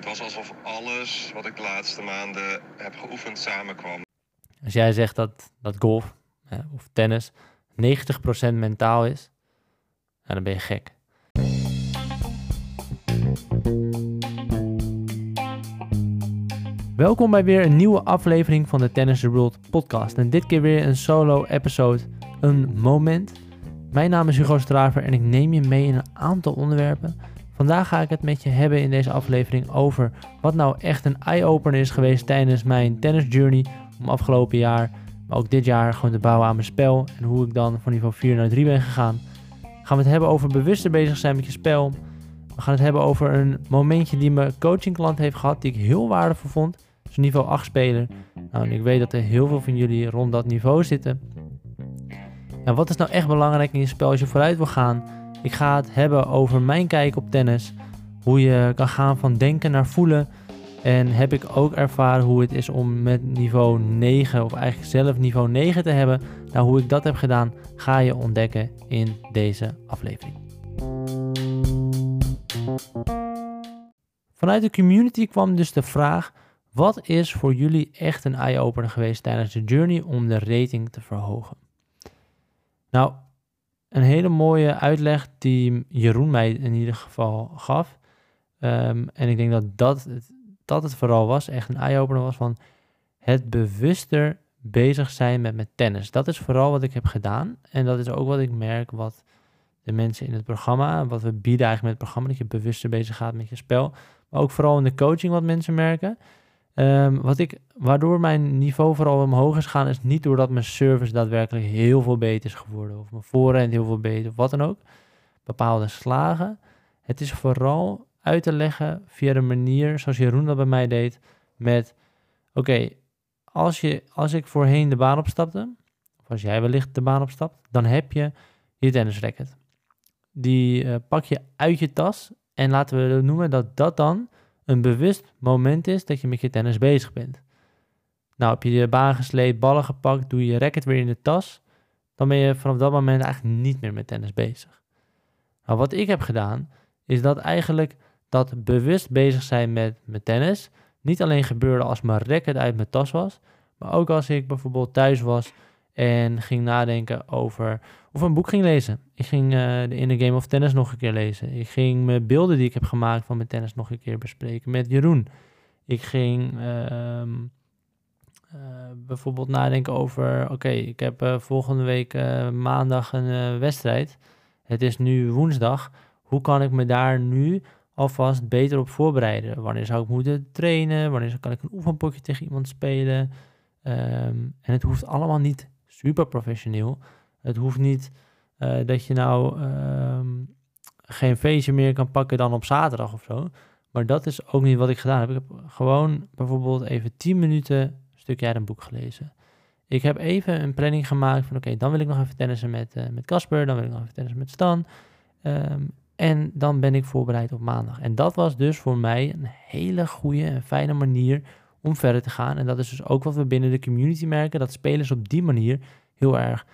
het was alsof alles wat ik de laatste maanden heb geoefend samenkwam. Als jij zegt dat, dat golf of tennis 90% mentaal is, dan ben je gek. Welkom bij weer een nieuwe aflevering van de Tennis the World podcast. En dit keer weer een solo episode, een moment. Mijn naam is Hugo Straver en ik neem je mee in een aantal onderwerpen. Vandaag ga ik het met je hebben in deze aflevering over wat nou echt een eye-opener is geweest tijdens mijn tennis journey om afgelopen jaar, maar ook dit jaar gewoon te bouwen aan mijn spel en hoe ik dan van niveau 4 naar 3 ben gegaan. Gaan we het hebben over bewuster bezig zijn met je spel. We gaan het hebben over een momentje die mijn coachingklant heeft gehad, die ik heel waardevol vond. Dus niveau 8 speler. Nou, ik weet dat er heel veel van jullie rond dat niveau zitten. En wat is nou echt belangrijk in je spel als je vooruit wil gaan? Ik ga het hebben over mijn kijk op tennis. Hoe je kan gaan van denken naar voelen. En heb ik ook ervaren hoe het is om met niveau 9, of eigenlijk zelf niveau 9 te hebben. Nou, hoe ik dat heb gedaan, ga je ontdekken in deze aflevering. Vanuit de community kwam dus de vraag: wat is voor jullie echt een eye-opener geweest tijdens de journey om de rating te verhogen? Nou, een hele mooie uitleg die Jeroen mij in ieder geval gaf. Um, en ik denk dat dat dat het vooral was, echt een eye-opener was van het bewuster bezig zijn met mijn tennis. Dat is vooral wat ik heb gedaan. En dat is ook wat ik merk wat de mensen in het programma, wat we bieden eigenlijk met het programma, dat je bewuster bezig gaat met je spel. Maar ook vooral in de coaching wat mensen merken. Um, wat ik, waardoor mijn niveau vooral omhoog is gaan, is niet doordat mijn service daadwerkelijk heel veel beter is geworden. Of mijn voorhand heel veel beter, of wat dan ook. Bepaalde slagen. Het is vooral uit te leggen via de manier zoals Jeroen dat bij mij deed. Met, oké, als als, als ik voorheen de baan opstapte, of als jij wellicht de baan opstapt, dan heb je je tennisracket. Die uh, pak je uit je tas en laten we noemen dat dat dan een bewust moment is dat je met je tennis bezig bent. Nou, heb je de baan gesleept, ballen gepakt, doe je je racket weer in de tas, dan ben je vanaf dat moment eigenlijk niet meer met tennis bezig. Nou, wat ik heb gedaan, is dat eigenlijk dat bewust bezig zijn met, met tennis niet alleen gebeurde als mijn racket uit mijn tas was, maar ook als ik bijvoorbeeld thuis was en ging nadenken over of een boek ging lezen. Ik ging uh, de Inner Game of Tennis nog een keer lezen. Ik ging mijn beelden die ik heb gemaakt van mijn tennis nog een keer bespreken met Jeroen. Ik ging uh, uh, bijvoorbeeld nadenken over, oké, ik heb eh, volgende week maandag een wedstrijd. Het is nu woensdag. Hoe kan ik me daar nu alvast beter op voorbereiden? Wanneer zou ik moeten trainen? Wanneer kan ik een oefenpotje tegen iemand spelen? Um, en het hoeft allemaal niet super professioneel. Het hoeft niet uh, dat je nou um, geen feestje meer kan pakken dan op zaterdag of zo. Maar dat is ook niet wat ik gedaan heb. Ik heb gewoon bijvoorbeeld even 10 minuten een stukje uit een boek gelezen. Ik heb even een planning gemaakt van oké, dan wil ik nog even tennissen met met Casper, dan wil ik nog even tennissen met Stan. Um, en dan ben ik voorbereid op maandag. En dat was dus voor mij een hele goede en fijne manier om verder te gaan. En dat is dus ook wat we binnen de community merken, dat spelers op die manier heel erg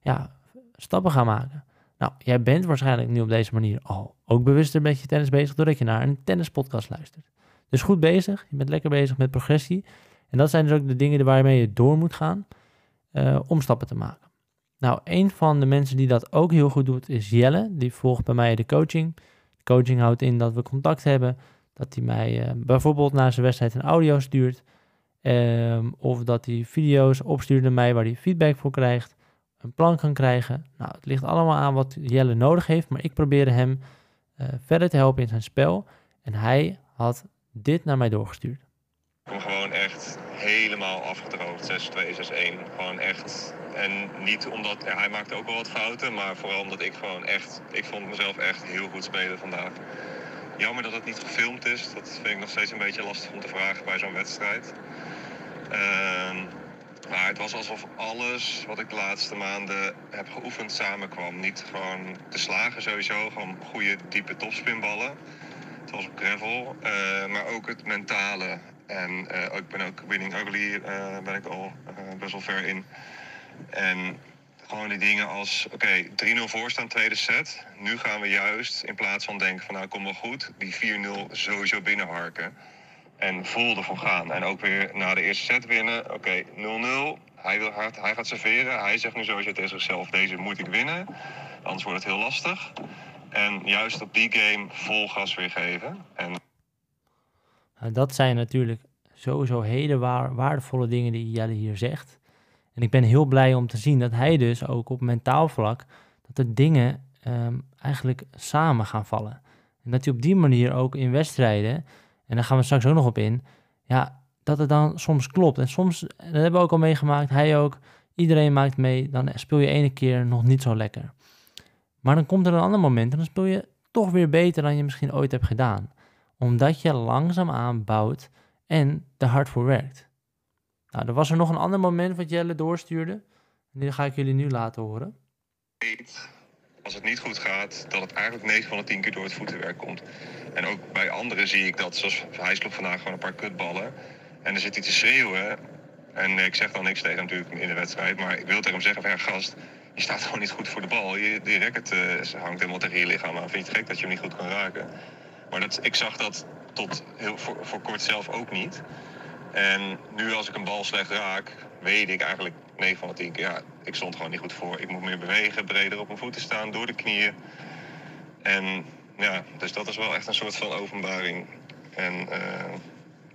ja, stappen gaan maken. Nou, jij bent waarschijnlijk nu op deze manier al ook bewuster met je tennis bezig, doordat je naar een tennispodcast luistert. Dus goed bezig, je bent lekker bezig met progressie. En dat zijn dus ook de dingen waarmee je door moet gaan uh, om stappen te maken. Nou, een van de mensen die dat ook heel goed doet is Jelle. Die volgt bij mij de coaching. De coaching houdt in dat we contact hebben. Dat hij mij uh, bijvoorbeeld na zijn wedstrijd een audio stuurt. Um, of dat hij video's opstuurt naar mij waar hij feedback voor krijgt. Een plan kan krijgen. Nou, het ligt allemaal aan wat Jelle nodig heeft. Maar ik probeerde hem uh, verder te helpen in zijn spel. En hij had dit naar mij doorgestuurd. Ik kom gewoon echt helemaal afgedroogd. 6-2, 6-1. Gewoon echt. En niet omdat. Hij maakte ook wel wat fouten. Maar vooral omdat ik gewoon echt. Ik vond mezelf echt heel goed spelen vandaag. Jammer dat het niet gefilmd is. Dat vind ik nog steeds een beetje lastig om te vragen bij zo'n wedstrijd. Uh, maar het was alsof alles wat ik de laatste maanden heb geoefend samenkwam. Niet gewoon de slagen sowieso, gewoon goede diepe topspinballen. Het was op gravel, uh, maar ook het mentale. En uh, ik ben ook winning ugly, uh, ben ik al best wel ver in. En Gewoon die dingen als, oké, 3-0 voor staan, tweede set. Nu gaan we juist, in plaats van denken van nou, kom wel goed, die 4-0 sowieso binnenharken. En vol ervoor gaan. En ook weer na de eerste set winnen. Oké, 0-0. Hij wil hard, hij gaat serveren. Hij zegt nu sowieso tegen zichzelf, deze moet ik winnen. Anders wordt het heel lastig. En juist op die game vol gas weer geven. En Nou, dat zijn natuurlijk sowieso hele waar- waardevolle dingen die Jelle hier zegt. En ik ben heel blij om te zien dat hij dus ook op mentaal vlak, dat de dingen ehm, eigenlijk samen gaan vallen. En dat hij op die manier ook in wedstrijden, en daar gaan we straks ook nog op in, ja, dat het dan soms klopt. En soms, dat hebben we ook al meegemaakt, hij ook, iedereen maakt mee, dan speel je ene keer nog niet zo lekker. Maar dan komt er een ander moment en dan speel je toch weer beter dan je misschien ooit hebt gedaan. Omdat je langzaamaan bouwt en er hard voor werkt. Nou, er was er nog een ander moment wat Jelle doorstuurde. En die ga ik jullie nu laten horen. als het niet goed gaat, dat het eigenlijk 9 van de 10 keer door het voetenwerk komt. En ook bij anderen zie ik dat, zoals hij sloeg vandaag gewoon een paar kutballen. En dan zit hij te schreeuwen. En ik zeg dan niks tegen hem natuurlijk in de wedstrijd. Maar ik wil tegen hem zeggen van gast, je staat gewoon niet goed voor de bal. Je, die racket eh, hangt helemaal tegen je lichaam aan. Vind je het gek dat je hem niet goed kan raken? Maar dat, ik zag dat tot heel, voor, voor kort zelf ook niet. En nu als ik een bal slecht raak, weet ik eigenlijk 9 van de 10 keer, ja, ik stond gewoon niet goed voor. Ik moet meer bewegen, breder op mijn voeten staan, door de knieën. En ja, dus dat is wel echt een soort van openbaring. En eh,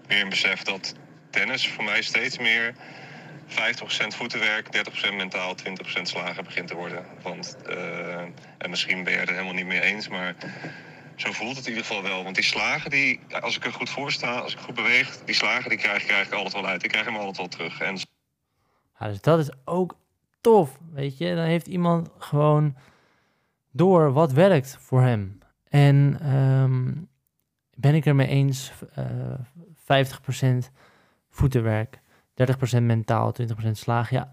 meer een besef dat tennis voor mij steeds meer 50% voetenwerk, 30% mentaal, 20% slagen begint te worden. Want, eh, en misschien ben je het er helemaal niet mee eens, maar zo voelt het in ieder geval wel. Want die slagen, die, als ik er goed voor sta, als ik goed beweeg, die slagen die krijg, krijg ik altijd wel uit. Ik krijg hem altijd wel terug. En dus dat is ook tof, weet je. Dan heeft iemand gewoon door wat werkt voor hem. En ehm, ben ik ermee eens, eh 50% voetenwerk, 30% mentaal, 20% slaag. Ja,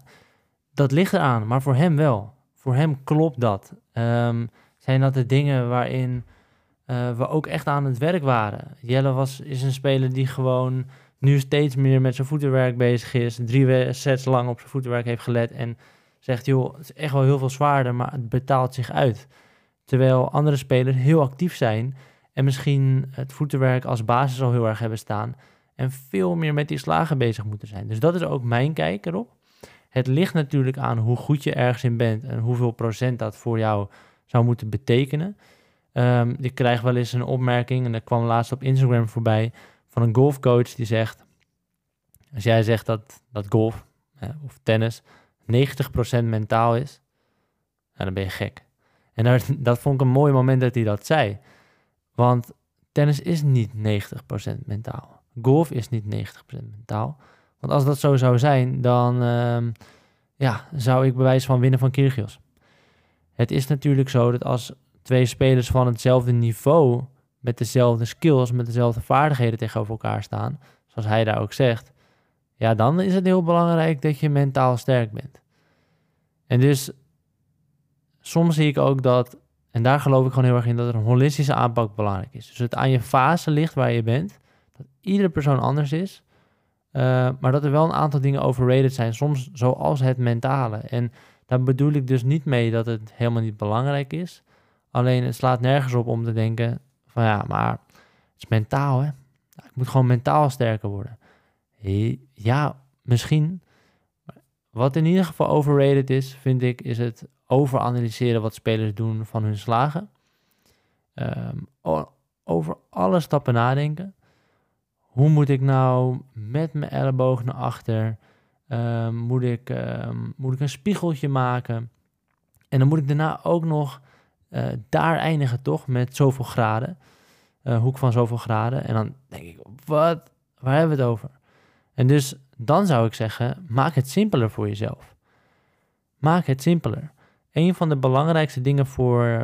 dat ligt eraan, maar voor hem wel. Voor hem klopt dat. Ehm, zijn dat de dingen waarin eh, we ook echt aan het werk waren. Jelle was, is een speler die gewoon nu steeds meer met zijn voetenwerk bezig is. Drie sets lang op zijn voetenwerk heeft gelet. En zegt, joh, het is echt wel heel veel zwaarder, maar het betaalt zich uit. Terwijl andere spelers heel actief zijn. En misschien het voetenwerk als basis al heel erg hebben staan. En veel meer met die slagen bezig moeten zijn. Dus dat is ook mijn kijk erop. Het ligt natuurlijk aan hoe goed je ergens in bent. En hoeveel procent dat voor jou zou moeten betekenen. Ehm, ik krijg wel eens een opmerking, en dat kwam laatst op Instagram voorbij, van een golfcoach die zegt, als jij zegt dat, dat golf hè, of tennis 90% mentaal is, nou, dan ben je gek. En daar, dat vond ik een mooi moment dat hij dat zei. Want tennis is niet 90% mentaal. Golf is niet 90% mentaal. Want als dat zo zou zijn, dan ehm, ja, zou ik bewijs van winnen van Kyrgios. Het is natuurlijk zo dat als twee spelers van hetzelfde niveau, met dezelfde skills, met dezelfde vaardigheden tegenover elkaar staan, zoals hij daar ook zegt, ja, dan is het heel belangrijk dat je mentaal sterk bent. En dus soms zie ik ook dat, en daar geloof ik gewoon heel erg in, dat er een holistische aanpak belangrijk is. Dus het aan je fase ligt waar je bent, dat iedere persoon anders is, eh, maar dat er wel een aantal dingen overrated zijn, soms zoals het mentale. En daar bedoel ik dus niet mee dat het helemaal niet belangrijk is. Alleen het slaat nergens op om te denken van ja, maar het is mentaal hè. Ik moet gewoon mentaal sterker worden. Ja, misschien. Wat in ieder geval overrated is, vind ik, is het overanalyseren wat spelers doen van hun slagen. Ehm, over alle stappen nadenken. Hoe moet ik nou met mijn elleboog naar achter? Ehm, moet, ik, ehm, moet ik een spiegeltje maken? En dan moet ik daarna ook nog eh, daar eindigen, toch? Met zoveel graden. Eh, hoek van zoveel graden. En dan denk ik, wat? Waar hebben we het over? En dus dan zou ik zeggen, maak het simpeler voor jezelf. Maak het simpeler. Een van de belangrijkste dingen voor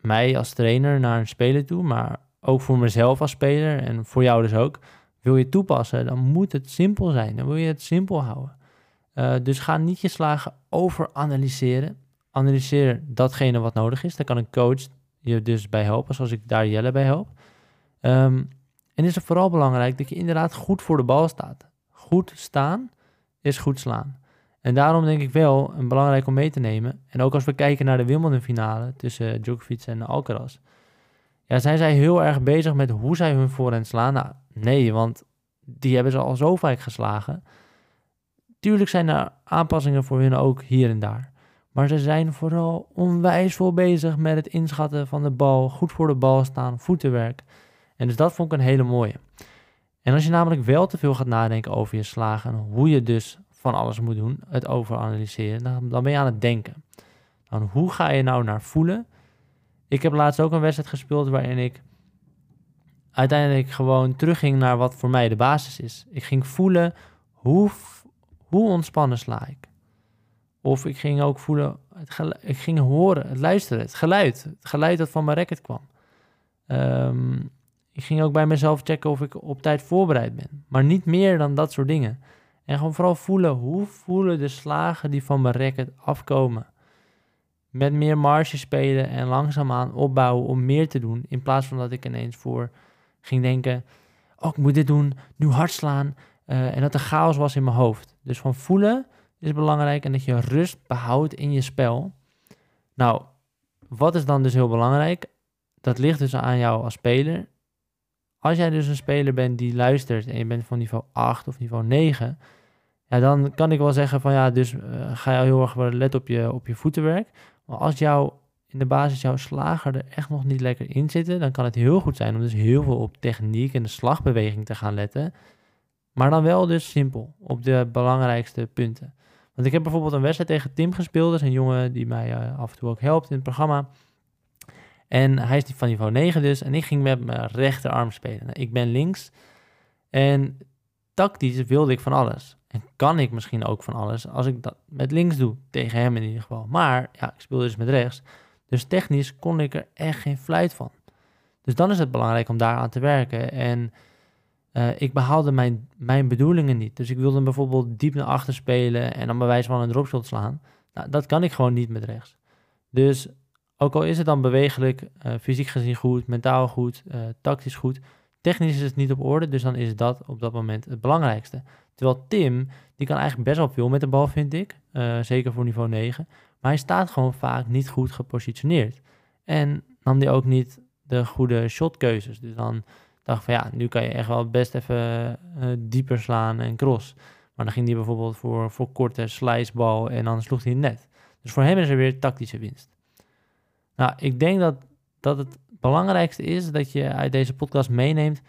mij als trainer naar een speler toe, maar ook voor mezelf als speler en voor jou dus ook. Wil je toepassen, dan moet het simpel zijn. Dan wil je het simpel houden. Eh, dus ga niet je slagen overanalyseren. Analyseer datgene wat nodig is. Daar kan een coach je dus bij helpen, zoals ik daar Jelle bij help. Ehm, en is het vooral belangrijk dat je inderdaad goed voor de bal staat. Goed staan is goed slaan. En daarom denk ik wel een belangrijk om mee te nemen. En ook als we kijken naar de Wimbledon finale tussen Djokovic en Alcaraz. Ja, zijn zij heel erg bezig met hoe zij hun voorhand slaan? Nou, nee, want die hebben ze al zo vaak geslagen. Tuurlijk zijn er aanpassingen voor hun ook hier en daar. Maar ze zijn vooral onwijs veel bezig met het inschatten van de bal, goed voor de bal staan, voetenwerk. En dus dat vond ik een hele mooie. En als je namelijk wel te veel gaat nadenken over je slagen en hoe je dus van alles moet doen, het overanalyseren, dan, dan ben je aan het denken. Dan hoe ga je nou naar voelen? Ik heb laatst ook een wedstrijd gespeeld waarin ik uiteindelijk gewoon terugging naar wat voor mij de basis is. Ik ging voelen hoe, hoe ontspannen sla ik. Of ik ging ook voelen, ik ging horen, het luisteren, het geluid. Het geluid dat van mijn racket kwam. Ehm, ik ging ook bij mezelf checken of ik op tijd voorbereid ben. Maar niet meer dan dat soort dingen. En gewoon vooral voelen, hoe voelen de slagen die van mijn racket afkomen. Met meer marge spelen en langzaamaan opbouwen om meer te doen. In plaats van dat ik ineens voor ging denken, oh ik moet dit doen, nu hard slaan. Uh, en dat er chaos was in mijn hoofd. Dus van voelen is belangrijk en dat je rust behoudt in je spel. Nou, wat is dan dus heel belangrijk? Dat ligt dus aan jou als speler. Als jij dus een speler bent die luistert en je bent van niveau 8 of niveau 9, ja, dan kan ik wel zeggen van ja, dus uh, ga je heel erg let op je, op je voetenwerk. Maar als jou in de basis jouw slager er echt nog niet lekker in zitten, dan kan het heel goed zijn om dus heel veel op techniek en de slagbeweging te gaan letten. Maar dan wel dus simpel, op de belangrijkste punten. Want ik heb bijvoorbeeld een wedstrijd tegen Tim gespeeld. Dat is een jongen die mij uh, af en toe ook helpt in het programma. En hij is van niveau 9 dus. En ik ging met mijn rechterarm spelen. Nou, ik ben links. En tactisch wilde ik van alles. En kan ik misschien ook van alles als ik dat met links doe. Tegen hem in ieder geval. Maar ja, ik speelde dus met rechts. Dus technisch kon ik er echt geen fluit van. Dus dan is het belangrijk om daar aan te werken. En uh, ik behaalde mijn, mijn bedoelingen niet. Dus ik wilde bijvoorbeeld diep naar achter spelen en dan bij wijze van een dropshot slaan. Nou, dat kan ik gewoon niet met rechts. Dus ook al is het dan bewegelijk, uh, fysiek gezien goed, mentaal goed, uh, tactisch goed, technisch is het niet op orde, dus dan is dat op dat moment het belangrijkste. Terwijl Tim, die kan eigenlijk best wel veel met de bal, vind ik, zeker voor niveau 9, maar hij staat gewoon vaak niet goed gepositioneerd. En nam hij ook niet de goede shotkeuzes. Dus dan dacht van ja, nu kan je echt wel best even uh, dieper slaan en cross. Maar dan ging hij bijvoorbeeld voor, voor korte slicebal en dan sloeg hij net. Dus voor hem is er weer tactische winst. Nou, ik denk dat, dat het belangrijkste is dat je uit deze podcast meeneemt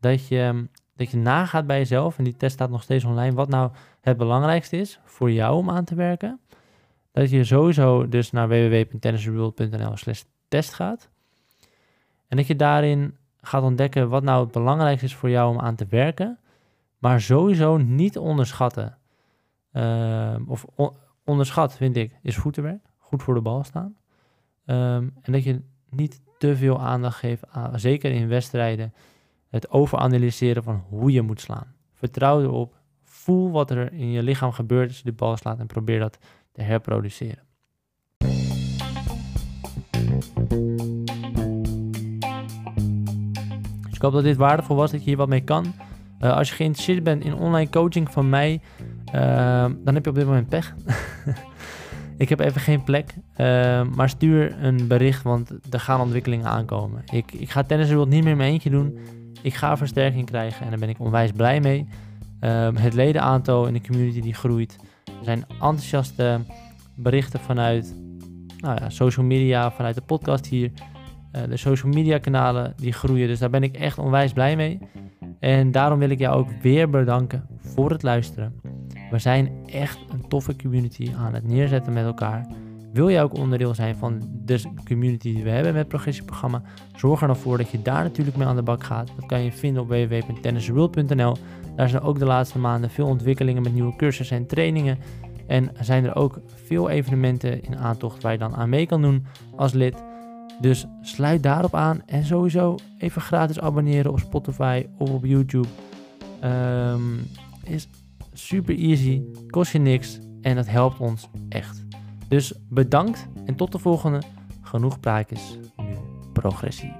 dat je, dat je nagaat bij jezelf, en die test staat nog steeds online, wat nou het belangrijkste is voor jou om aan te werken. Dat je sowieso dus naar www.tennisworld.nl slash test gaat. En dat je daarin gaat ontdekken wat nou het belangrijkste is voor jou om aan te werken. Maar sowieso niet onderschatten. Ehm, of onderschat, vind ik, is voetenwerk. Goed voor de bal staan. Ehm, en dat je niet te veel aandacht geeft, aan, zeker in wedstrijden, het overanalyseren van hoe je moet slaan. Vertrouw erop. Voel wat er in je lichaam gebeurt als je de bal slaat en probeer dat te herproduceren. Ik hoop dat dit waardevol was, dat je hier wat mee kan. Uh, als je geïnteresseerd bent in online coaching van mij, uh, dan heb je op dit moment pech. ik heb even geen plek, uh, maar stuur een bericht, want er gaan ontwikkelingen aankomen. Ik, ik ga Tennis World niet meer in mijn eentje doen. Ik ga versterking krijgen en daar ben ik onwijs blij mee. Ehm, het ledenaantal in de community die groeit. Er zijn enthousiaste berichten vanuit nou ja, social media, vanuit de podcast hier. Uh, de social media kanalen die groeien. Dus daar ben ik echt onwijs blij mee. En daarom wil ik jou ook weer bedanken voor het luisteren. We zijn echt een toffe community aan het neerzetten met elkaar. Wil jij ook onderdeel zijn van de community die we hebben met progressieprogramma? Zorg er dan voor dat je daar natuurlijk mee aan de bak gaat. Dat kan je vinden op www.tennisworld.nl. Daar zijn ook de laatste maanden veel ontwikkelingen met nieuwe cursussen en trainingen. En zijn er ook veel evenementen in aantocht waar je dan aan mee kan doen als lid. Dus sluit daarop aan en sowieso even gratis abonneren op Spotify of op YouTube. Um, is super easy, kost je niks en dat helpt ons echt. Dus bedankt en tot de volgende. Genoeg praatjes, nu progressie.